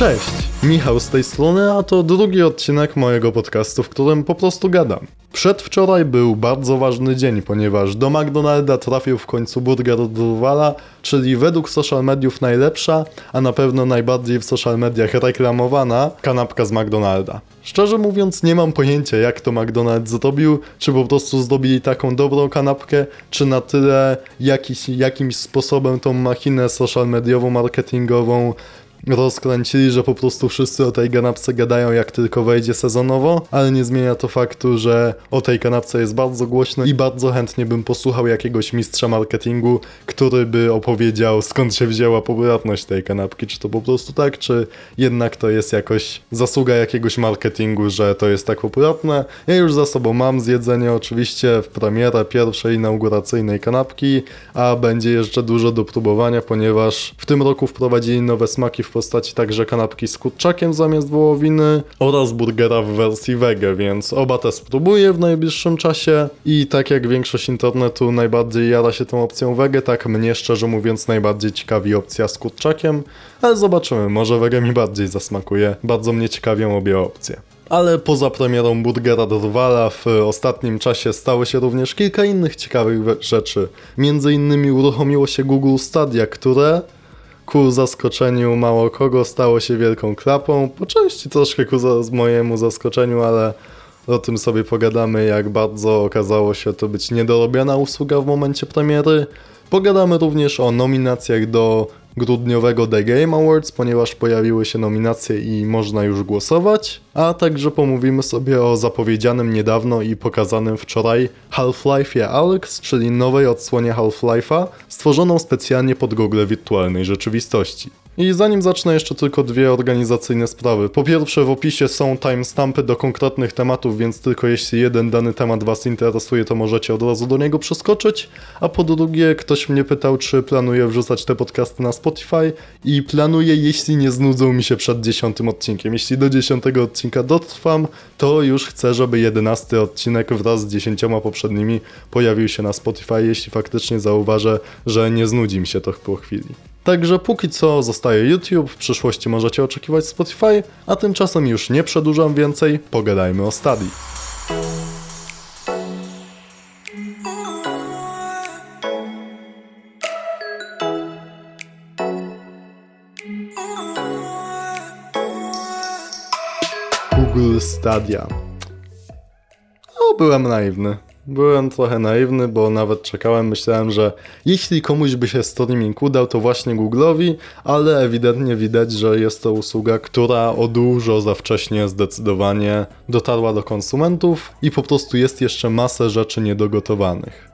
Cześć, Michał z tej strony, a to drugi odcinek mojego podcastu, w którym po prostu gadam. Przedwczoraj był bardzo ważny dzień, ponieważ do McDonalda trafił w końcu burger Durwala, czyli według social mediów najlepsza, a na pewno najbardziej w social mediach reklamowana kanapka z McDonalda. Szczerze mówiąc, nie mam pojęcia, jak to McDonald's zrobił, czy po prostu zrobili taką dobrą kanapkę, czy na tyle jakiś, jakimś sposobem tą machinę social mediową, marketingową rozkręcili, że po prostu wszyscy o tej kanapce gadają jak tylko wejdzie sezonowo, ale nie zmienia to faktu, że o tej kanapce jest bardzo głośno i bardzo chętnie bym posłuchał jakiegoś mistrza marketingu, który by opowiedział skąd się wzięła popularność tej kanapki, czy to po prostu tak, czy jednak to jest jakoś zasługa jakiegoś marketingu, że to jest tak popularne. Ja już za sobą mam zjedzenie oczywiście w premierę pierwszej inauguracyjnej kanapki, a będzie jeszcze dużo do próbowania, ponieważ w tym roku wprowadzili nowe smaki w w postaci także kanapki z kurczakiem zamiast wołowiny oraz burgera w wersji wege, więc oba te spróbuję w najbliższym czasie i tak jak większość internetu najbardziej jara się tą opcją wege, tak mnie szczerze mówiąc najbardziej ciekawi opcja z kurczakiem, ale zobaczymy, może wege mi bardziej zasmakuje, bardzo mnie ciekawią obie opcje. Ale poza premierą Burgera Drwala w ostatnim czasie stało się również kilka innych ciekawych rzeczy. Między innymi uruchomiło się Google Stadia, które ku zaskoczeniu mało kogo stało się wielką klapą. Po części troszkę ku za, mojemu zaskoczeniu, ale o tym sobie pogadamy, jak bardzo okazało się to być niedorobiona usługa w momencie premiery. Pogadamy również o nominacjach do grudniowego The Game Awards, ponieważ pojawiły się nominacje i można już głosować, a także pomówimy sobie o zapowiedzianym niedawno i pokazanym wczoraj Half-Life'ie Alex, czyli nowej odsłonie Half-Life'a, stworzoną specjalnie pod Google wirtualnej rzeczywistości. I zanim zacznę jeszcze tylko dwie organizacyjne sprawy. Po pierwsze w opisie są timestampy do konkretnych tematów, więc tylko jeśli jeden dany temat Was interesuje, to możecie od razu do niego przeskoczyć. A po drugie ktoś mnie pytał, czy planuję wrzucać te podcasty na Spotify i planuję, jeśli nie znudzą mi się przed dziesiątym odcinkiem. Jeśli do dziesiątego odcinka dotrwam, to już chcę, żeby jedenasty odcinek wraz z dziesięcioma poprzednimi pojawił się na Spotify, jeśli faktycznie zauważę, że nie znudzi mi się to po chwili. Także póki co zostaje YouTube, w przyszłości możecie oczekiwać Spotify, a tymczasem już nie przedłużam więcej, pogadajmy o Study. Google Stadia. O, byłem naiwny. Byłem trochę naiwny, bo nawet czekałem, myślałem, że jeśli komuś by się streaming udał, to właśnie Google'owi, ale ewidentnie widać, że jest to usługa, która o dużo za wcześnie zdecydowanie dotarła do konsumentów i po prostu jest jeszcze masę rzeczy niedogotowanych.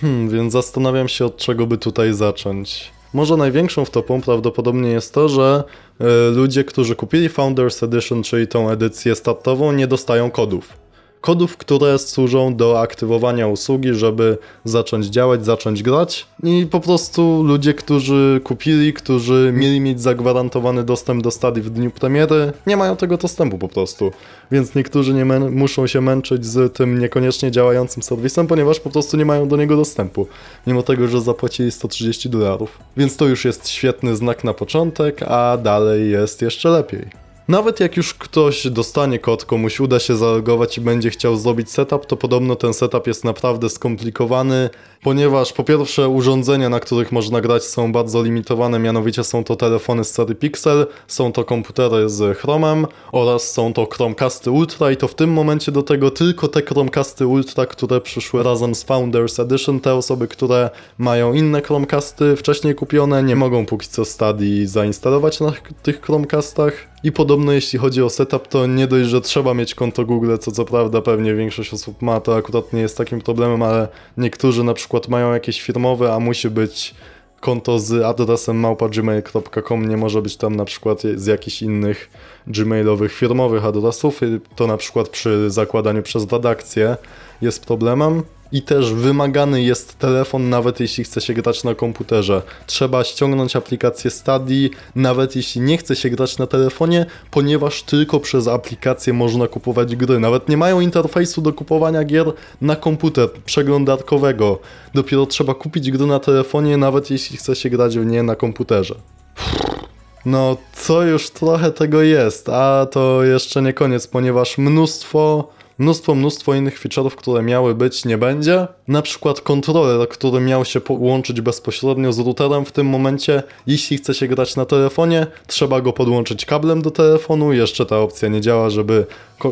Hmm, więc zastanawiam się od czego by tutaj zacząć. Może największą wtopą prawdopodobnie jest to, że y, ludzie, którzy kupili Founders Edition, czyli tą edycję startową, nie dostają kodów kodów, które służą do aktywowania usługi, żeby zacząć działać, zacząć grać. I po prostu ludzie, którzy kupili, którzy mieli mieć zagwarantowany dostęp do stadii w dniu premiery, nie mają tego dostępu po prostu. Więc niektórzy nie muszą się męczyć z tym niekoniecznie działającym serwisem, ponieważ po prostu nie mają do niego dostępu, mimo tego, że zapłacili 130 dolarów. Więc to już jest świetny znak na początek, a dalej jest jeszcze lepiej. Nawet jak już ktoś dostanie kod, komuś uda się zalogować i będzie chciał zrobić setup, to podobno ten setup jest naprawdę skomplikowany, ponieważ po pierwsze urządzenia, na których można grać są bardzo limitowane, mianowicie są to telefony z serii Pixel, są to komputery z Chromem oraz są to Chromecasty Ultra i to w tym momencie do tego tylko te Chromecasty Ultra, które przyszły razem z Founders Edition, te osoby, które mają inne Chromecasty wcześniej kupione, nie mogą póki co Stadii zainstalować na tych Chromecastach. I podobno jeśli chodzi o setup, to nie dość, że trzeba mieć konto Google, co co prawda pewnie większość osób ma, to akurat nie jest takim problemem, ale niektórzy na przykład mają jakieś firmowe, a musi być konto z adresem małpa.gmail.com, nie może być tam na przykład z jakichś innych gmailowych firmowych adresów, to na przykład przy zakładaniu przez redakcję jest problemem. I też wymagany jest telefon, nawet jeśli chce się grać na komputerze. Trzeba ściągnąć aplikację Study, nawet jeśli nie chce się grać na telefonie, ponieważ tylko przez aplikację można kupować gry. Nawet nie mają interfejsu do kupowania gier na komputer przeglądarkowego. Dopiero trzeba kupić gry na telefonie, nawet jeśli chce się grać w nie na komputerze. No, to już trochę tego jest, a to jeszcze nie koniec, ponieważ mnóstwo mnóstwo, mnóstwo innych feature'ów, które miały być, nie będzie. Na przykład kontroler, który miał się połączyć bezpośrednio z routerem w tym momencie. Jeśli chce się grać na telefonie, trzeba go podłączyć kablem do telefonu. Jeszcze ta opcja nie działa, żeby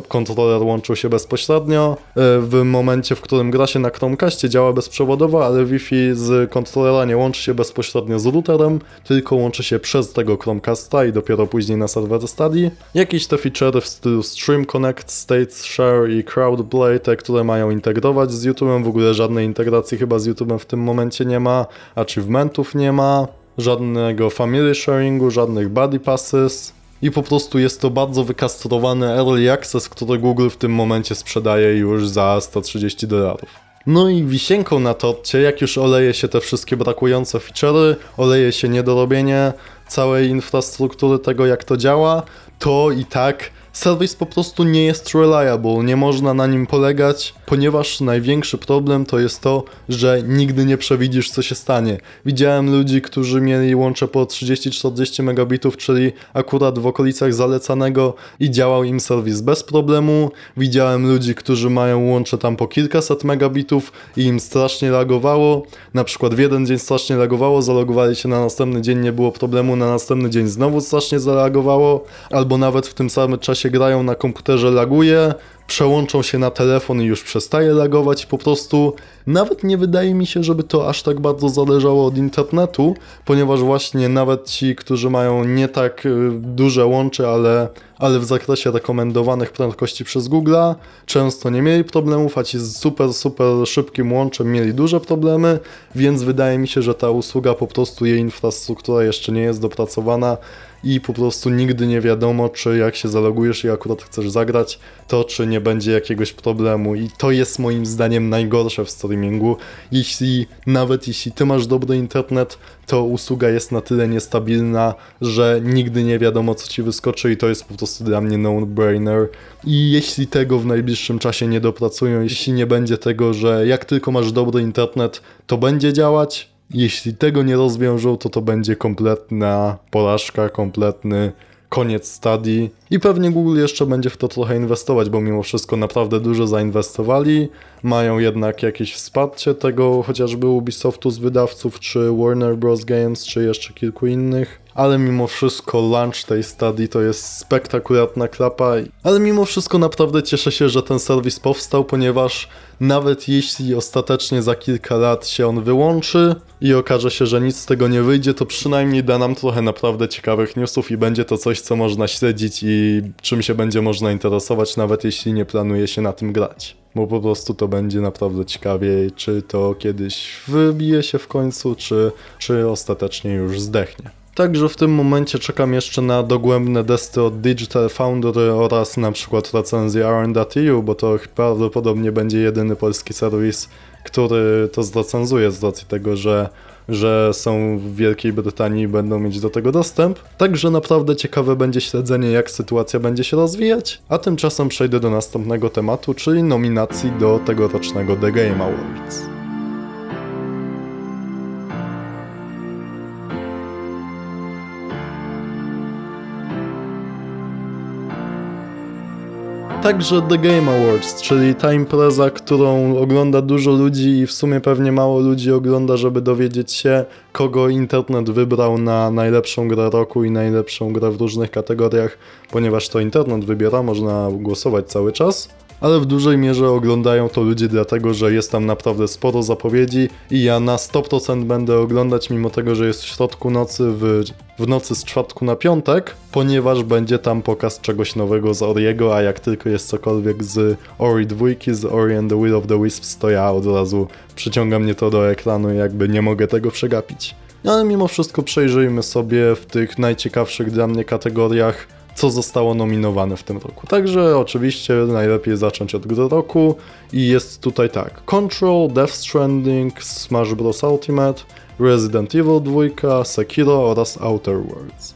kontroler łączył się bezpośrednio. E, w momencie, w którym gra się na Chromecastie działa bezprzewodowo, ale Wi-Fi z kontrolera nie łączy się bezpośrednio z routerem, tylko łączy się przez tego Chromecasta i dopiero później na serwer Study. Jakieś te featurey w stylu Stream Connect, State Share i Crowdplay, te, które mają integrować z YouTube'em, w ogóle żadnej integracji chyba z YouTube'em w tym momencie nie ma, achievementów nie ma, żadnego family sharingu, żadnych buddy passes, i po prostu jest to bardzo wykastrowany early access, który Google w tym momencie sprzedaje już za 130 dolarów. No i wisienką na torcie, jak już oleje się te wszystkie brakujące feature'y, oleje się niedorobienie całej infrastruktury tego jak to działa, to i tak serwis po prostu nie jest reliable, nie można na nim polegać, ponieważ największy problem to jest to, że nigdy nie przewidzisz co się stanie. Widziałem ludzi, którzy mieli łącze po 30-40 megabitów, czyli akurat w okolicach zalecanego i działał im serwis bez problemu. Widziałem ludzi, którzy mają łącze tam po kilkaset megabitów i im strasznie lagowało. Na przykład w jeden dzień strasznie lagowało, zalogowali się na następny dzień, nie było problemu, na następny dzień znowu strasznie zalagowało, albo nawet w tym samym czasie grają na komputerze laguje, przełączą się na telefon i już przestaje lagować. Po prostu nawet nie wydaje mi się, żeby to aż tak bardzo zależało od internetu, ponieważ właśnie nawet ci, którzy mają nie tak y, duże łącze, ale, ale w zakresie rekomendowanych prędkości przez Google'a, często nie mieli problemów, a ci z super, super szybkim łączem mieli duże problemy, więc wydaje mi się, że ta usługa po prostu jej infrastruktura jeszcze nie jest dopracowana i po prostu nigdy nie wiadomo, czy jak się zalogujesz i akurat chcesz zagrać, to czy nie będzie jakiegoś problemu. I to jest moim zdaniem najgorsze w streamingu. Jeśli nawet jeśli ty masz dobry internet, to usługa jest na tyle niestabilna, że nigdy nie wiadomo, co ci wyskoczy, i to jest po prostu dla mnie no-brainer. I jeśli tego w najbliższym czasie nie dopracują, jeśli nie będzie tego, że jak tylko masz dobry internet, to będzie działać, jeśli tego nie rozwiążą, to to będzie kompletna porażka, kompletny koniec stadii i pewnie Google jeszcze będzie w to trochę inwestować, bo mimo wszystko naprawdę dużo zainwestowali, mają jednak jakieś wsparcie tego chociażby Ubisoftu z wydawców, czy Warner Bros. Games, czy jeszcze kilku innych ale mimo wszystko launch tej stadii to jest spektakularna klapa, ale mimo wszystko naprawdę cieszę się, że ten serwis powstał, ponieważ nawet jeśli ostatecznie za kilka lat się on wyłączy i okaże się, że nic z tego nie wyjdzie, to przynajmniej da nam trochę naprawdę ciekawych newsów i będzie to coś, co można śledzić i czym się będzie można interesować, nawet jeśli nie planuje się na tym grać. Bo po prostu to będzie naprawdę ciekawiej, czy to kiedyś wybije się w końcu, czy, czy ostatecznie już zdechnie. Także w tym momencie czekam jeszcze na dogłębne desty od Digital Foundry oraz na przykład recenzję RN.eu, bo to prawdopodobnie będzie jedyny polski serwis, który to zrecenzuje z racji tego, że że są w Wielkiej Brytanii i będą mieć do tego dostęp. Także naprawdę ciekawe będzie śledzenie, jak sytuacja będzie się rozwijać. A tymczasem przejdę do następnego tematu, czyli nominacji do tegorocznego The Game Awards. Także The Game Awards, czyli ta impreza, którą ogląda dużo ludzi i w sumie pewnie mało ludzi ogląda, żeby dowiedzieć się, kogo internet wybrał na najlepszą grę roku i najlepszą grę w różnych kategoriach, ponieważ to internet wybiera, można głosować cały czas ale w dużej mierze oglądają to ludzie dlatego, że jest tam naprawdę sporo zapowiedzi i ja na 100% będę oglądać mimo tego, że jest w środku nocy, w, w nocy z czwartku na piątek, ponieważ będzie tam pokaz czegoś nowego z Oriego, a jak tylko jest cokolwiek z Ori 2, z Ori and the Will of the Wisps, to ja od razu przyciąga mnie to do ekranu i jakby nie mogę tego przegapić. Ale mimo wszystko przejrzyjmy sobie w tych najciekawszych dla mnie kategoriach co zostało nominowane w tym roku. Także oczywiście najlepiej zacząć od gry roku i jest tutaj tak. Control, Death Stranding, Smash Bros. Ultimate, Resident Evil 2, Sekiro oraz Outer Worlds.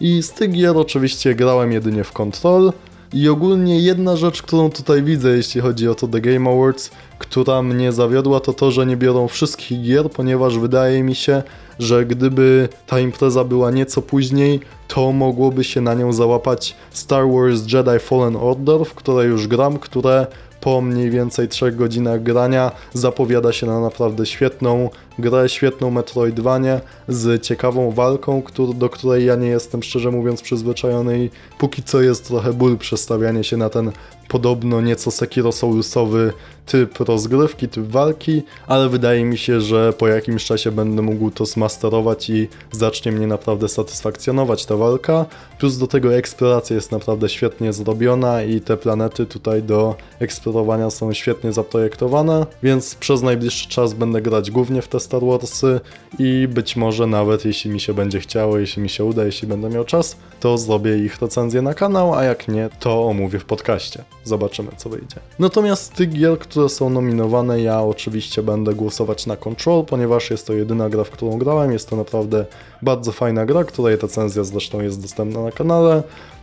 I z tych gier oczywiście grałem jedynie w Control, I ogólnie jedna rzecz, którą tutaj widzę, jeśli chodzi o to The Game Awards, która mnie zawiodła, to to, że nie biorą wszystkich gier, ponieważ wydaje mi się, że gdyby ta impreza była nieco później, to mogłoby się na nią załapać Star Wars Jedi Fallen Order, w które już gram, które po mniej więcej 3 godzinach grania zapowiada się na naprawdę świetną grę, świetną Metroidvanię z ciekawą walką, do której ja nie jestem szczerze mówiąc przyzwyczajony i póki co jest trochę ból przestawianie się na ten podobno nieco Sekiro Soulusowy typ rozgrywki, typ walki, ale wydaje mi się, że po jakimś czasie będę mógł to zmasterować i zacznie mnie naprawdę satysfakcjonować ta walka. Plus do tego eksploracja jest naprawdę świetnie zrobiona i te planety tutaj do eksplorowania są świetnie zaprojektowane, więc przez najbliższy czas będę grać głównie w te Star Warsy i być może nawet jeśli mi się będzie chciało, jeśli mi się uda, jeśli będę miał czas, to zrobię ich recenzję na kanał, a jak nie, to omówię w podcaście. Zobaczymy co wyjdzie. Natomiast tych gier, które są nominowane, ja oczywiście będę głosować na Control, ponieważ jest to jedyna gra, w którą grałem. Jest to naprawdę bardzo fajna gra, której recenzja zresztą jest dostępna na kanale,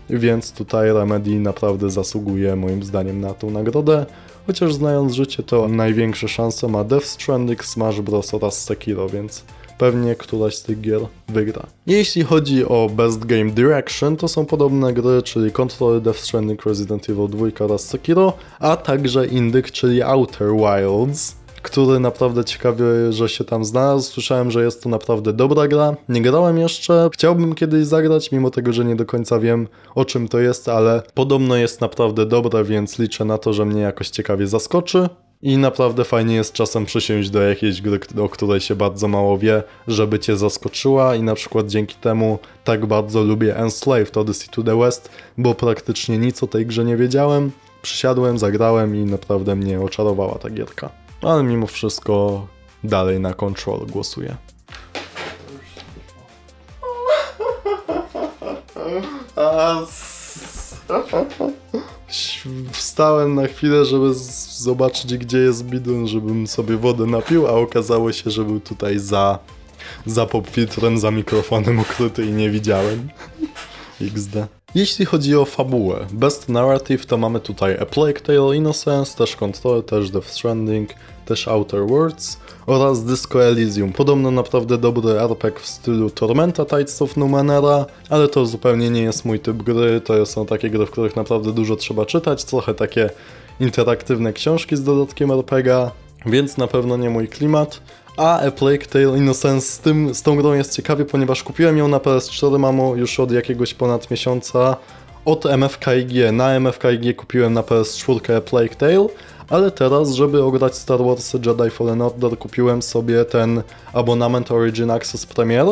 więc tutaj Remedy naprawdę zasługuje moim zdaniem na tą nagrodę. Chociaż znając życie, to największe szanse ma Death Stranding, Smash Bros. oraz Sekiro, więc pewnie któraś z tych gier wygra. Jeśli chodzi o Best Game Direction, to są podobne gry, czyli Control, Death Stranding, Resident Evil 2 oraz Sekiro, a także Indyk, czyli Outer Wilds który naprawdę ciekawie, że się tam znalazł. Słyszałem, że jest to naprawdę dobra gra. Nie grałem jeszcze, chciałbym kiedyś zagrać, mimo tego, że nie do końca wiem o czym to jest, ale podobno jest naprawdę dobre, więc liczę na to, że mnie jakoś ciekawie zaskoczy. I naprawdę fajnie jest czasem przysiąść do jakiejś gry, o której się bardzo mało wie, żeby cię zaskoczyła i na przykład dzięki temu tak bardzo lubię Enslaved Odyssey to the West, bo praktycznie nic o tej grze nie wiedziałem. Przysiadłem, zagrałem i naprawdę mnie oczarowała ta gierka. Ale mimo wszystko dalej na Control głosuję. Wstałem na chwilę, żeby zobaczyć gdzie jest bidon, żebym sobie wodę napił, a okazało się, że był tutaj za, za popfiltrem, za mikrofonem ukryty i nie widziałem. XD. Jeśli chodzi o fabułę, Best Narrative to mamy tutaj A Plague Tale Innocence, też Control, też Death Stranding, też Outer Worlds oraz Disco Elysium. Podobno naprawdę dobry RPG w stylu Tormenta Tides of Numenera, ale to zupełnie nie jest mój typ gry, to są takie gry, w których naprawdę dużo trzeba czytać, trochę takie interaktywne książki z dodatkiem RPGa, więc na pewno nie mój klimat. A A Plague Tale Innocence z, tym, z tą grą jest ciekawie, ponieważ kupiłem ją na PS4, mamo, już od jakiegoś ponad miesiąca od MFKIG. Na MFKIG kupiłem na PS4 A Plague Tale, ale teraz, żeby ograć Star Wars Jedi Fallen Order, kupiłem sobie ten abonament Origin Access Premier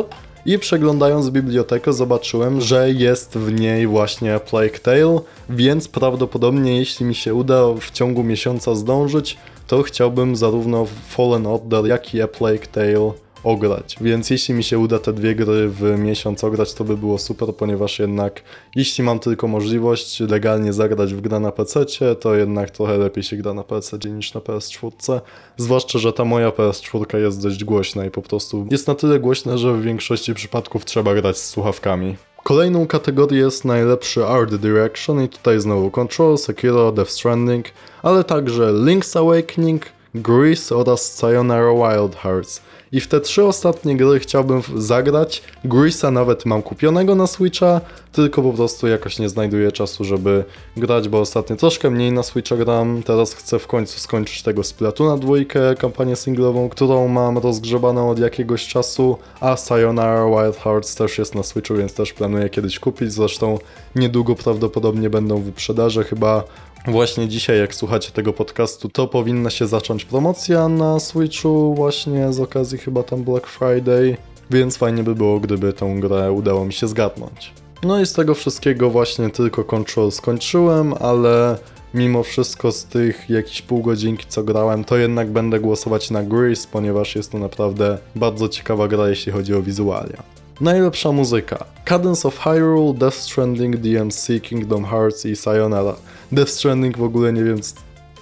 i przeglądając bibliotekę zobaczyłem, że jest w niej właśnie Plague Tale, więc prawdopodobnie jeśli mi się uda w ciągu miesiąca zdążyć, to chciałbym zarówno Fallen Order, jak i A Plague Tale ograć. Więc jeśli mi się uda te dwie gry w miesiąc ograć, to by było super, ponieważ jednak jeśli mam tylko możliwość legalnie zagrać w grę na PC, to jednak trochę lepiej się gra na PC niż na PS4. Zwłaszcza, że ta moja PS4 jest dość głośna i po prostu jest na tyle głośna, że w większości przypadków trzeba grać z słuchawkami. Kolejną kategorię jest najlepszy Art Direction i tutaj znowu Control, Sekiro, Death Stranding, ale także Link's Awakening, Grease oraz Sayonara Wild Hearts. I w te trzy ostatnie gry chciałbym zagrać. Grease'a nawet mam kupionego na Switcha, tylko po prostu jakoś nie znajduję czasu, żeby grać, bo ostatnio troszkę mniej na Switcha gram. Teraz chcę w końcu skończyć tego Splatoona dwójkę, kampanię singlową, którą mam rozgrzebaną od jakiegoś czasu, a Sayonara Wild Hearts też jest na Switchu, więc też planuję kiedyś kupić. Zresztą niedługo prawdopodobnie będą w wyprzedaży, chyba Właśnie dzisiaj, jak słuchacie tego podcastu, to powinna się zacząć promocja na Switchu, właśnie z okazji chyba tam Black Friday, więc fajnie by było, gdyby tą grę udało mi się zgadnąć. No i z tego wszystkiego właśnie tylko Control skończyłem, ale mimo wszystko z tych jakichś pół godzinki co grałem, to jednak będę głosować na Grease, ponieważ jest to naprawdę bardzo ciekawa gra, jeśli chodzi o wizualia. Najlepsza muzyka. Cadence of Hyrule, Death Stranding, DMC, Kingdom Hearts i Sayonara. Death Stranding w ogóle nie wiem...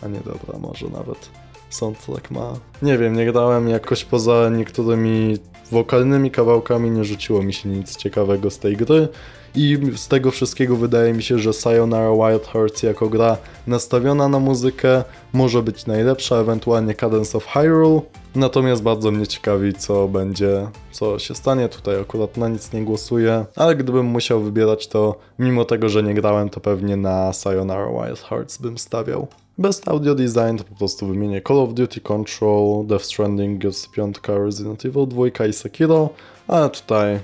A nie, dobra, może nawet soundtrack ma... Nie wiem, nie grałem jakoś poza niektórymi wokalnymi kawałkami nie rzuciło mi się nic ciekawego z tej gry. I z tego wszystkiego wydaje mi się, że Sayonara Wild Hearts jako gra nastawiona na muzykę może być najlepsza, ewentualnie Cadence of Hyrule. Natomiast bardzo mnie ciekawi, co będzie, co się stanie. Tutaj akurat na nic nie głosuję, ale gdybym musiał wybierać, to mimo tego, że nie grałem, to pewnie na Sayonara Wild Hearts bym stawiał. Best Audio Design to po prostu wymienię Call of Duty Control, Death Stranding, Gears 5, Resident Evil 2 i Sekiro, ale tutaj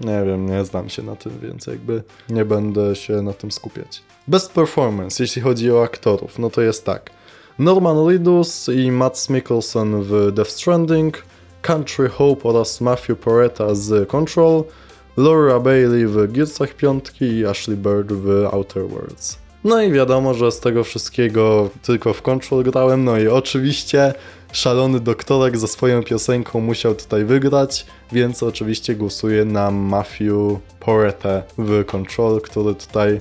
nie wiem, nie znam się na tym, więc jakby nie będę się na tym skupiać. Best Performance, jeśli chodzi o aktorów, no to jest tak. Norman Reedus i Matt Mikkelsen w Death Stranding, Country Hope oraz Matthew Poretta z Control, Laura Bailey w Gearsach 5 i Ashley Bird w Outer Worlds. No i wiadomo, że z tego wszystkiego tylko w Control grałem, no i oczywiście szalony doktorek ze swoją piosenką musiał tutaj wygrać, więc oczywiście głosuję na Matthew Porete w Control, który tutaj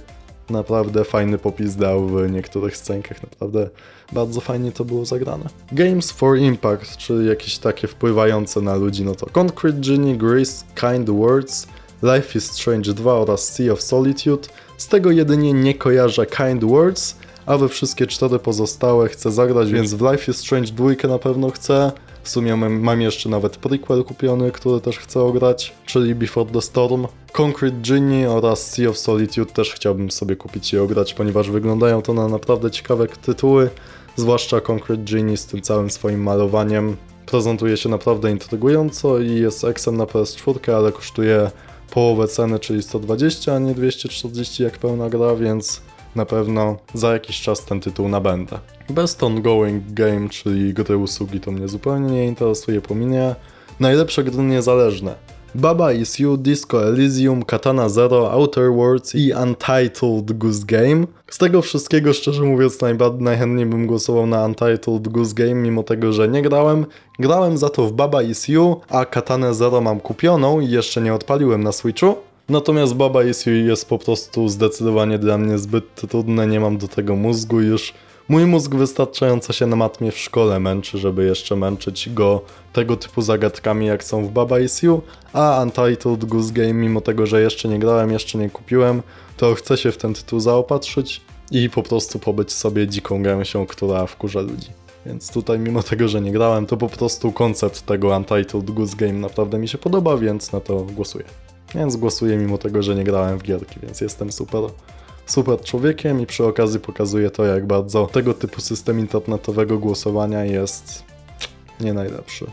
naprawdę fajny popis dał w niektórych scenkach, naprawdę bardzo fajnie to było zagrane. Games for Impact, czyli jakieś takie wpływające na ludzi, no to Concrete Genie, Grace, Kind Words, Life is Strange 2 oraz Sea of Solitude. Z tego jedynie nie kojarzę Kind Words, a we wszystkie cztery pozostałe chcę zagrać, więc w Life is Strange 2 na pewno chcę. W sumie mam, jeszcze nawet prequel kupiony, który też chcę ograć, czyli Before the Storm. Concrete Genie oraz Sea of Solitude też chciałbym sobie kupić i ograć, ponieważ wyglądają to na naprawdę ciekawe tytuły, zwłaszcza Concrete Genie z tym całym swoim malowaniem. Prezentuje się naprawdę intrygująco i jest eksem na PS4, ale kosztuje połowę ceny, czyli 120, a nie 240 jak pełna gra, więc na pewno za jakiś czas ten tytuł nabędę. Best Ongoing Game, czyli gry usługi, to mnie zupełnie nie interesuje, pominie. Najlepsze gry niezależne. Baba Is You, Disco Elysium, Katana Zero, Outer Worlds i Untitled Goose Game. Z tego wszystkiego, szczerze mówiąc, najchętniej bym głosował na Untitled Goose Game, mimo tego, że nie grałem. Grałem za to w Baba Is You, a Katanę Zero mam kupioną i jeszcze nie odpaliłem na Switchu. Natomiast Baba Is You jest po prostu zdecydowanie dla mnie zbyt trudne, nie mam do tego mózgu już. Mój mózg wystarczająco się na matmie w szkole męczy, żeby jeszcze męczyć go tego typu zagadkami jak są w Baba Is You, a Untitled Goose Game, mimo tego, że jeszcze nie grałem, jeszcze nie kupiłem, to chcę się w ten tytuł zaopatrzyć i po prostu pobyć sobie dziką gęsią, która wkurza ludzi. Więc tutaj mimo tego, że nie grałem, to po prostu koncept tego Untitled Goose Game naprawdę mi się podoba, więc na to głosuję. Więc głosuję mimo tego, że nie grałem w gierki, więc jestem super, super człowiekiem i przy okazji pokazuję to, jak bardzo tego typu system internetowego głosowania jest nie najlepszy.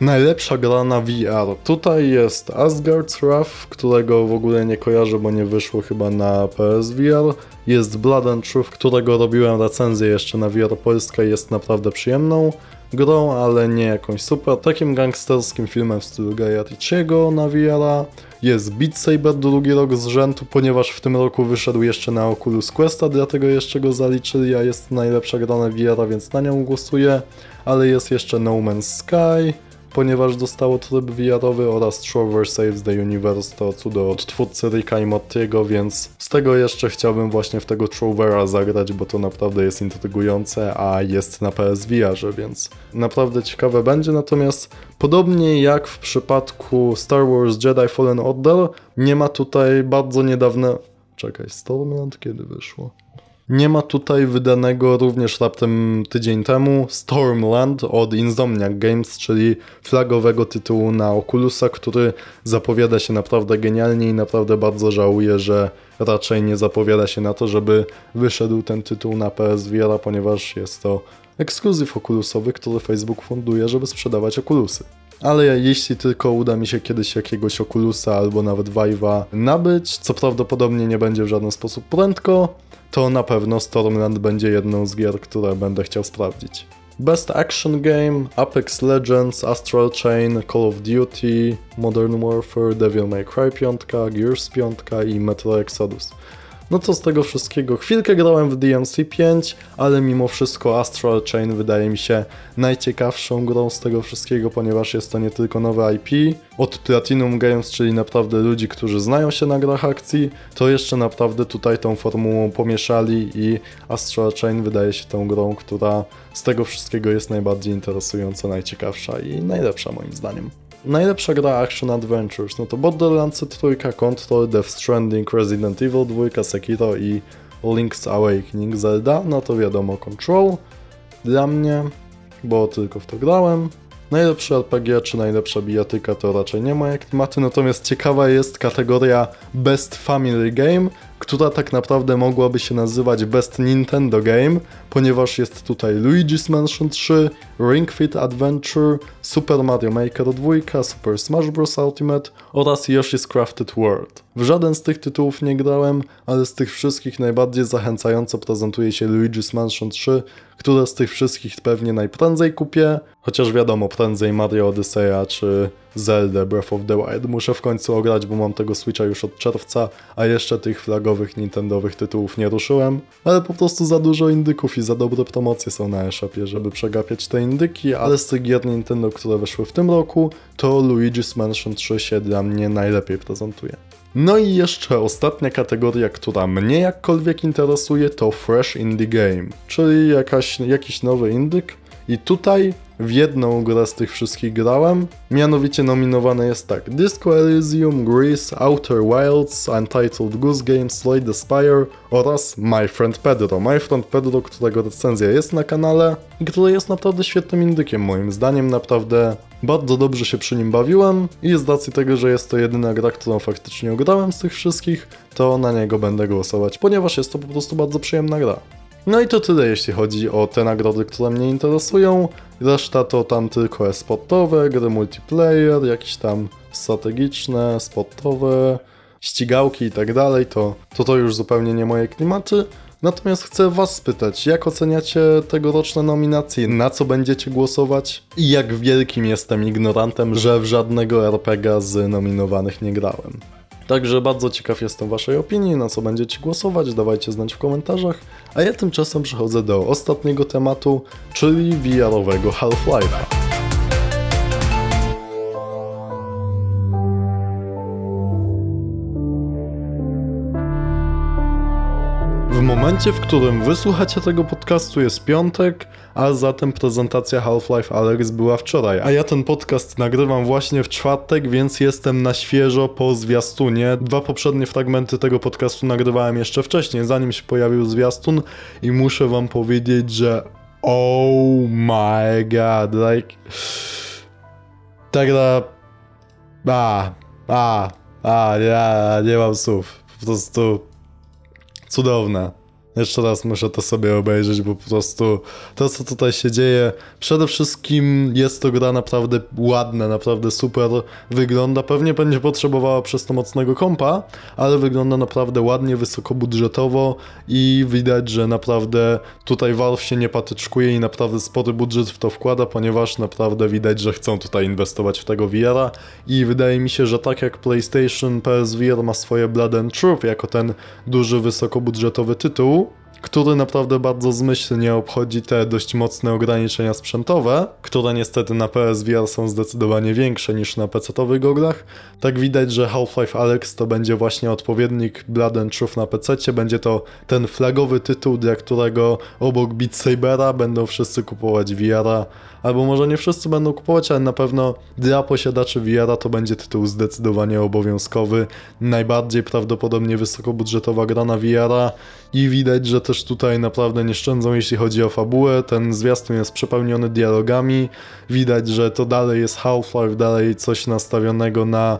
Najlepsza gra na VR. Tutaj jest Asgard's Wrath, którego w ogóle nie kojarzę, bo nie wyszło chyba na PSVR. Jest Blood and Truth, którego robiłem recenzję jeszcze na VR Polska jest naprawdę przyjemną grą, ale nie jakąś super. Takim gangsterskim filmem w stylu Ricciego na VR. Jest Beat Saber drugi rok z rzędu, ponieważ w tym roku wyszedł jeszcze na Oculus Questa, dlatego jeszcze go zaliczyli, a jest najlepsza gra na VR, więc na nią głosuję. Ale jest jeszcze No Man's Sky, ponieważ dostało tryb VR-owy oraz Trover Saves the Universe, to cudo od twórcy Ricka i Mortiego, więc z tego jeszcze chciałbym właśnie w tego Trovera zagrać, bo to naprawdę jest intrygujące, a jest na PSVR, więc naprawdę ciekawe będzie, natomiast podobnie jak w przypadku Star Wars Jedi Fallen Order, nie ma tutaj bardzo niedawne... Czekaj, Stormland kiedy wyszło? Nie ma tutaj wydanego również raptem tydzień temu Stormland od Insomniac Games, czyli flagowego tytułu na Oculusa, który zapowiada się naprawdę genialnie i naprawdę bardzo żałuję, że raczej nie zapowiada się na to, żeby wyszedł ten tytuł na PSVR, ponieważ jest to ekskluzyw Oculusowy, który Facebook funduje, żeby sprzedawać Oculusy. Ale jeśli tylko uda mi się kiedyś jakiegoś Oculusa albo nawet Vive'a nabyć, co prawdopodobnie nie będzie w żaden sposób prędko, to na pewno Stormland będzie jedną z gier, które będę chciał sprawdzić. Best Action Game, Apex Legends, Astral Chain, Call of Duty, Modern Warfare, Devil May Cry 5, Gears 5 i Metro Exodus. No to z tego wszystkiego chwilkę grałem w DMC 5, ale mimo wszystko Astral Chain wydaje mi się najciekawszą grą z tego wszystkiego, ponieważ jest to nie tylko nowe IP od Platinum Games, czyli naprawdę ludzi, którzy znają się na grach akcji, to jeszcze naprawdę tutaj tą formułą pomieszali i Astral Chain wydaje się tą grą, która z tego wszystkiego jest najbardziej interesująca, najciekawsza i najlepsza moim zdaniem. Najlepsza gra Action Adventures, no to Borderlands 3, Control, Death Stranding, Resident Evil 2, Sekiro i Link's Awakening, Zelda, no to wiadomo Control. Dla mnie, bo tylko w to grałem. Najlepszy RPG czy najlepsza bijatyka to raczej nie moje klimaty, natomiast ciekawa jest kategoria Best Family Game, która tak naprawdę mogłaby się nazywać Best Nintendo Game, ponieważ jest tutaj Luigi's Mansion 3, Ring Fit Adventure, Super Mario Maker 2, Super Smash Bros. Ultimate oraz Yoshi's Crafted World. W żaden z tych tytułów nie grałem, ale z tych wszystkich najbardziej zachęcająco prezentuje się Luigi's Mansion 3, które z tych wszystkich pewnie najprędzej kupię, chociaż wiadomo, prędzej Mario Odyssey czy Zelda Breath of the Wild muszę w końcu ograć, bo mam tego Switcha już od czerwca, a jeszcze tych flagowych Nintendowych tytułów nie ruszyłem, ale po prostu za dużo indyków i za dobre promocje są na eShopie, żeby przegapiać te indyki, ale z tych gier Nintendo, które wyszły w tym roku, to Luigi's Mansion 3 się dla mnie najlepiej prezentuje. No i jeszcze ostatnia kategoria, która mnie jakkolwiek interesuje, to Fresh Indie Game, czyli jakaś, jakiś nowy indyk. I tutaj w jedną grę z tych wszystkich grałem, mianowicie nominowane jest tak Disco Elysium, Grease, Outer Wilds, Untitled Goose Game, Slay the Spire oraz My Friend Pedro. My Friend Pedro, którego recenzja jest na kanale i który jest naprawdę świetnym indykiem moim zdaniem, naprawdę bardzo dobrze się przy nim bawiłem i z racji tego, że jest to jedyna gra, którą faktycznie ograłem z tych wszystkich, to na niego będę głosować, ponieważ jest to po prostu bardzo przyjemna gra. No i to tyle, jeśli chodzi o te nagrody, które mnie interesują. Reszta to tam tylko e-sportowe, gry multiplayer, jakieś tam strategiczne, sportowe, ścigałki i tak dalej, to, to to już zupełnie nie moje klimaty. Natomiast chcę Was spytać, jak oceniacie tegoroczne nominacje, na co będziecie głosować i jak wielkim jestem ignorantem, że w żadnego RPG z nominowanych nie grałem. Także bardzo ciekaw jestem Waszej opinii, na co będziecie głosować, dawajcie znać w komentarzach. A ja tymczasem przechodzę do ostatniego tematu, czyli VR-owego Half-Life'a. Momencie, w którym wysłuchacie tego podcastu jest piątek, a zatem prezentacja Half-Life Alex była wczoraj. A ja ten podcast nagrywam właśnie w czwartek, więc jestem na świeżo po zwiastunie. Dwa poprzednie fragmenty tego podcastu nagrywałem jeszcze wcześniej, zanim się pojawił zwiastun i muszę wam powiedzieć, że oh my god, like... Ta gra... A, a, a, ja nie mam słów. Po prostu cudowne. Jeszcze raz muszę to sobie obejrzeć, bo po prostu to, co tutaj się dzieje, przede wszystkim jest to gra naprawdę ładna, naprawdę super wygląda. Pewnie będzie potrzebowała przez to mocnego kompa, ale wygląda naprawdę ładnie, wysokobudżetowo i widać, że naprawdę tutaj Valve się nie patyczkuje i naprawdę spory budżet w to wkłada, ponieważ naprawdę widać, że chcą tutaj inwestować w tego VR-a i wydaje mi się, że tak jak PlayStation PSVR ma swoje Blood and Truth jako ten duży, wysokobudżetowy tytuł, który naprawdę bardzo zmyślnie obchodzi te dość mocne ograniczenia sprzętowe, które niestety na PSVR są zdecydowanie większe niż na PC-owych goglach. Tak widać, że Half-Life Alex to będzie właśnie odpowiednik Blood and Truth na PC, będzie to ten flagowy tytuł, dla którego obok Beat Sabera będą wszyscy kupować VR-a, albo może nie wszyscy będą kupować, ale na pewno dla posiadaczy VR-a to będzie tytuł zdecydowanie obowiązkowy, najbardziej prawdopodobnie wysokobudżetowa gra na VR-a i widać, że też tutaj naprawdę nie szczędzą jeśli chodzi o fabułę, ten zwiastun jest przepełniony dialogami, widać, że to dalej jest Half-Life, dalej coś nastawionego na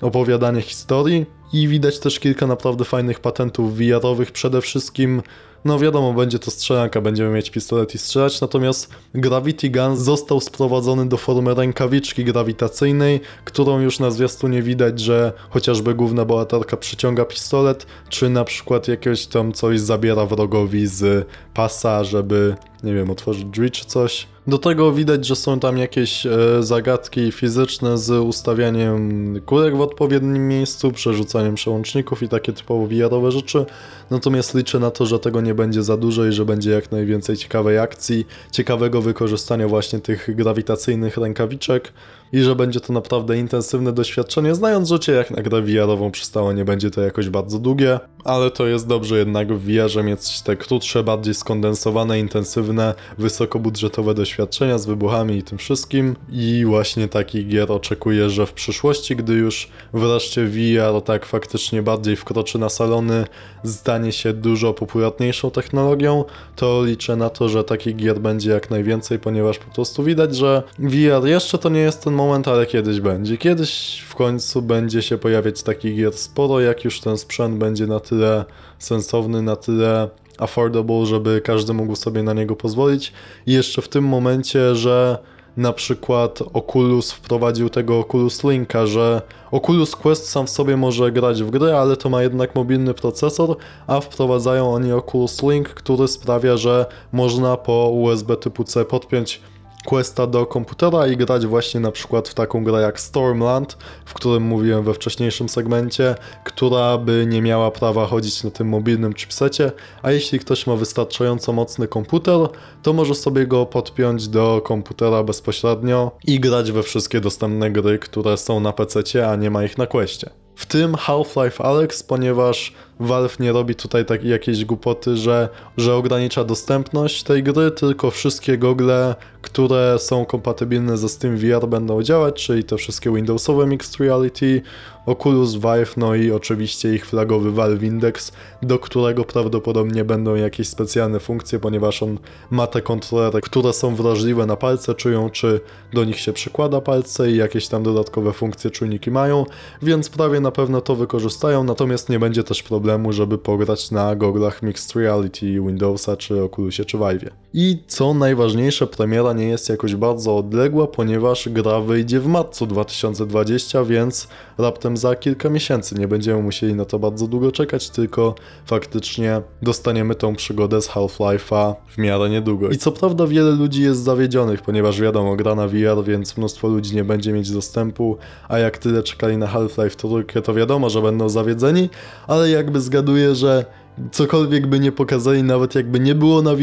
opowiadanie historii. I widać też kilka naprawdę fajnych patentów VR-owych, przede wszystkim no wiadomo, będzie to strzelanka, będziemy mieć pistolet i strzelać, natomiast Gravity Gun został sprowadzony do formy rękawiczki grawitacyjnej, którą już na zwiastunie widać, że chociażby główna bohaterka przyciąga pistolet, czy na przykład jakieś tam coś zabiera wrogowi z pasa, żeby, nie wiem, otworzyć drzwi czy coś. Do tego widać, że są tam jakieś e, zagadki fizyczne z ustawianiem kurek w odpowiednim miejscu, przerzucaniem przełączników i takie typowo VR-owe rzeczy. Natomiast liczę na to, że tego nie będzie za dużo i że będzie jak najwięcej ciekawej akcji, ciekawego wykorzystania właśnie tych grawitacyjnych rękawiczek i że będzie to naprawdę intensywne doświadczenie, znając życie jak na grę VR-ową przystało, nie będzie to jakoś bardzo długie, ale to jest dobrze jednak w VR-ze mieć te krótsze, bardziej skondensowane, intensywne, wysokobudżetowe doświadczenie doświadczenia z wybuchami i tym wszystkim i właśnie takich gier oczekuję, że w przyszłości, gdy już wreszcie VR tak faktycznie bardziej wkroczy na salony, stanie się dużo popularniejszą technologią, to liczę na to, że takich gier będzie jak najwięcej, ponieważ po prostu widać, że VR jeszcze to nie jest ten moment, ale kiedyś będzie. Kiedyś w końcu będzie się pojawiać takich gier sporo, jak już ten sprzęt będzie na tyle sensowny, na tyle affordable, żeby każdy mógł sobie na niego pozwolić. I jeszcze w tym momencie, że na przykład Oculus wprowadził tego Oculus Linka, że Oculus Quest sam w sobie może grać w gry, ale to ma jednak mobilny procesor, a wprowadzają oni Oculus Link, który sprawia, że można po USB typu C podpiąć Questa do komputera i grać właśnie na przykład w taką grę jak Stormland, w którym mówiłem we wcześniejszym segmencie, która by nie miała prawa chodzić na tym mobilnym chipsecie, a jeśli ktoś ma wystarczająco mocny komputer, to może sobie go podpiąć do komputera bezpośrednio i grać we wszystkie dostępne gry, które są na PC, a nie ma ich na Questie. W tym Half-Life Alex, ponieważ Valve nie robi tutaj takiej jakiejś głupoty, że, że ogranicza dostępność tej gry, tylko wszystkie gogle, które są kompatybilne ze Steam VR będą działać, czyli te wszystkie Windowsowe Mixed Reality, Oculus Vive, no i oczywiście ich flagowy Valve Index, do którego prawdopodobnie będą jakieś specjalne funkcje, ponieważ on ma te kontrolery, które są wrażliwe na palce, czują czy do nich się przykłada palce i jakieś tam dodatkowe funkcje czujniki mają, więc prawie na pewno to wykorzystają, natomiast nie będzie też problemu, żeby pograć na goglach Mixed Reality Windowsa czy Oculusie czy Vive'ie. I co najważniejsze, premiera nie jest jakoś bardzo odległa, ponieważ gra wyjdzie w marcu 2020, więc raptem za kilka miesięcy. Nie będziemy musieli na to bardzo długo czekać, tylko faktycznie dostaniemy tą przygodę z Half-Life'a w miarę niedługo. I co prawda wiele ludzi jest zawiedzionych, ponieważ wiadomo, gra na VR, więc mnóstwo ludzi nie będzie mieć dostępu, a jak tyle czekali na Half-Life trójkę, to wiadomo, że będą zawiedzeni, ale jakby zgaduję, że cokolwiek by nie pokazali, nawet jakby nie było na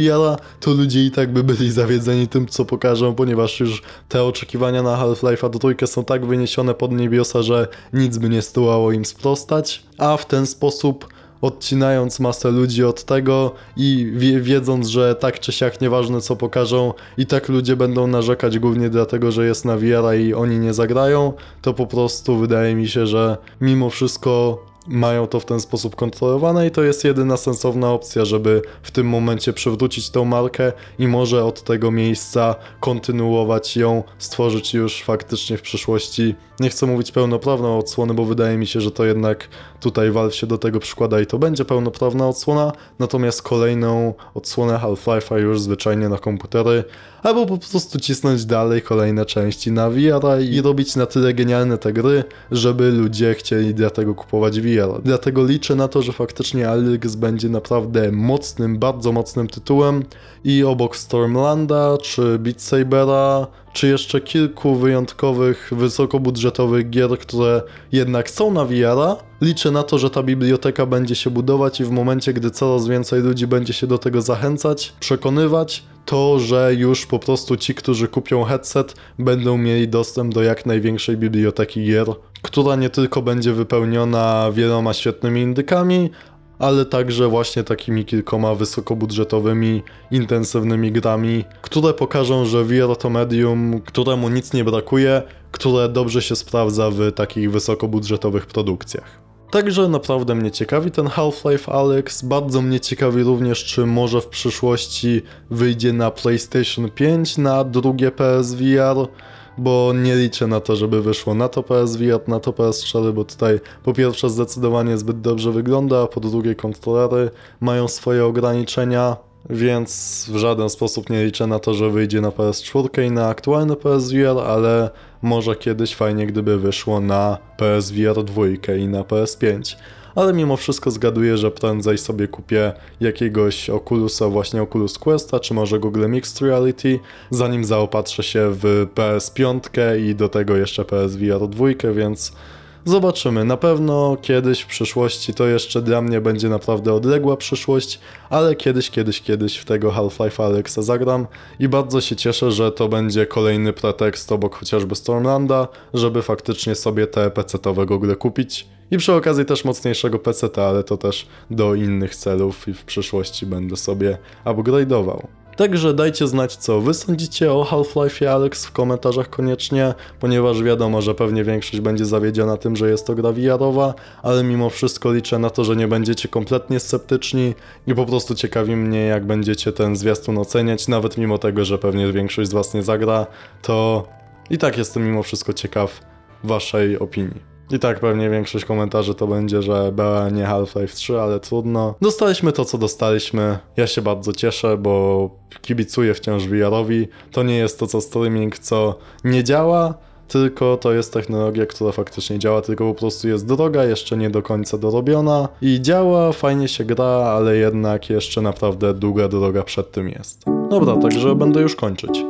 to ludzie i tak by byli zawiedzeni tym, co pokażą, ponieważ już te oczekiwania na Half-Life'a trójkę są tak wyniesione pod niebiosa, że nic by nie zdołało im sprostać, a w ten sposób odcinając masę ludzi od tego i wie, wiedząc, że tak czy siak nieważne co pokażą i tak ludzie będą narzekać głównie dlatego, że jest na VR i oni nie zagrają, to po prostu wydaje mi się, że mimo wszystko mają to w ten sposób kontrolowane i to jest jedyna sensowna opcja, żeby w tym momencie przywrócić tą markę i może od tego miejsca kontynuować ją, stworzyć już faktycznie w przyszłości. Nie chcę mówić pełnoprawną odsłonę, bo wydaje mi się, że to jednak tutaj Valve się do tego przykłada i to będzie pełnoprawna odsłona, natomiast kolejną odsłonę Half-Life'a już zwyczajnie na komputery, albo po prostu cisnąć dalej kolejne części na VR i robić na tyle genialne te gry, żeby ludzie chcieli dlatego kupować VR. Dlatego liczę na to, że faktycznie Alex będzie naprawdę mocnym, bardzo mocnym tytułem i obok Stormlanda czy Beat Sabera czy jeszcze kilku wyjątkowych, wysokobudżetowych gier, które jednak są na VR, liczę na to, że ta biblioteka będzie się budować i w momencie, gdy coraz więcej ludzi będzie się do tego zachęcać, przekonywać, to, że już po prostu ci, którzy kupią headset, będą mieli dostęp do jak największej biblioteki gier, która nie tylko będzie wypełniona wieloma świetnymi indykami, ale także właśnie takimi kilkoma wysokobudżetowymi, intensywnymi grami, które pokażą, że VR to medium, któremu nic nie brakuje, które dobrze się sprawdza w takich wysokobudżetowych produkcjach. Także naprawdę mnie ciekawi ten Half-Life Alex. Bardzo mnie ciekawi również, czy może w przyszłości wyjdzie na PlayStation 5 na drugie PSVR bo nie liczę na to, żeby wyszło na to PSVR, na to PS4, bo tutaj po pierwsze zdecydowanie zbyt dobrze wygląda, a po drugie kontrolery mają swoje ograniczenia, więc w żaden sposób nie liczę na to, że wyjdzie na PS4 i na aktualny PSVR, ale może kiedyś fajnie gdyby wyszło na PSVR 2 i na PS5 ale mimo wszystko zgaduję, że prędzej sobie kupię jakiegoś Oculusa, właśnie Oculus Questa, czy może Google Mixed Reality, zanim zaopatrzę się w PS5 i do tego jeszcze PSVR 2, więc Zobaczymy, na pewno kiedyś w przyszłości to jeszcze dla mnie będzie naprawdę odległa przyszłość, ale kiedyś, kiedyś, kiedyś w tego Half-Life Alexa zagram i bardzo się cieszę, że to będzie kolejny pretekst obok chociażby Stormlanda, żeby faktycznie sobie te PC-towe gogle kupić. I przy okazji też mocniejszego PC, ale to też do innych celów i w przyszłości będę sobie upgrade'ował. Także dajcie znać, co wy sądzicie o Half-Life Alex w komentarzach koniecznie, ponieważ wiadomo, że pewnie większość będzie zawiedziona tym, że jest to gra VR-owa, ale mimo wszystko liczę na to, że nie będziecie kompletnie sceptyczni i po prostu ciekawi mnie, jak będziecie ten zwiastun oceniać, nawet mimo tego, że pewnie większość z was nie zagra, to i tak jestem mimo wszystko ciekaw waszej opinii. I tak pewnie większość komentarzy to będzie, że BA nie Half-Life 3, ale trudno. Dostaliśmy to, co dostaliśmy. Ja się bardzo cieszę, bo kibicuję wciąż VR-owi. To nie jest to, co streaming, co nie działa, tylko to jest technologia, która faktycznie działa, tylko po prostu jest droga, jeszcze nie do końca dorobiona i działa, fajnie się gra, ale jednak jeszcze naprawdę długa droga przed tym jest. Dobra, także będę już kończyć.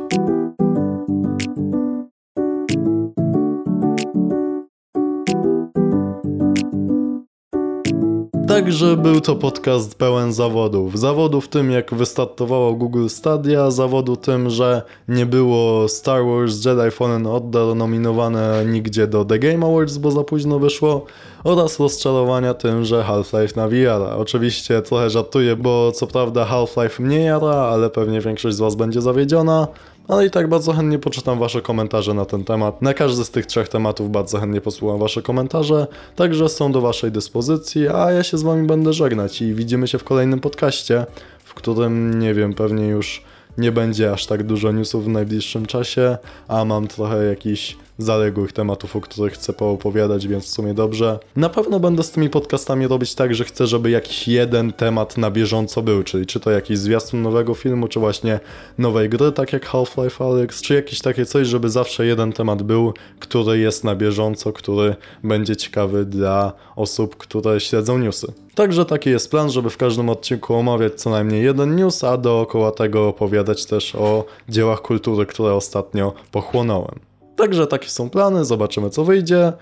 Także był to podcast pełen zawodów. Zawodów tym, jak wystartowało Google Stadia, zawodu tym, że nie było Star Wars Jedi Fallen Order nominowane nigdzie do The Game Awards, bo za późno wyszło, oraz rozczarowania tym, że Half-Life nawija. Oczywiście trochę żartuję, bo co prawda Half-Life mnie jara, ale pewnie większość z Was będzie zawiedziona ale i tak bardzo chętnie poczytam Wasze komentarze na ten temat. Na każdy z tych trzech tematów bardzo chętnie posłucham Wasze komentarze, także są do Waszej dyspozycji, a ja się z Wami będę żegnać i widzimy się w kolejnym podcaście, w którym, nie wiem, pewnie już nie będzie aż tak dużo newsów w najbliższym czasie, a mam trochę jakiś zaległych tematów, o których chcę poopowiadać, więc w sumie dobrze. Na pewno będę z tymi podcastami robić tak, że chcę, żeby jakiś jeden temat na bieżąco był, czyli czy to jakiś zwiastun nowego filmu, czy właśnie nowej gry, tak jak Half-Life Alyx, czy jakieś takie coś, żeby zawsze jeden temat był, który jest na bieżąco, który będzie ciekawy dla osób, które śledzą newsy. Także taki jest plan, żeby w każdym odcinku omawiać co najmniej jeden news, a dookoła tego opowiadać też o dziełach kultury, które ostatnio pochłonąłem. Także takie są plany, zobaczymy co wyjdzie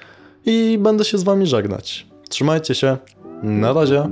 i będę się z wami żegnać. Trzymajcie się, na razie.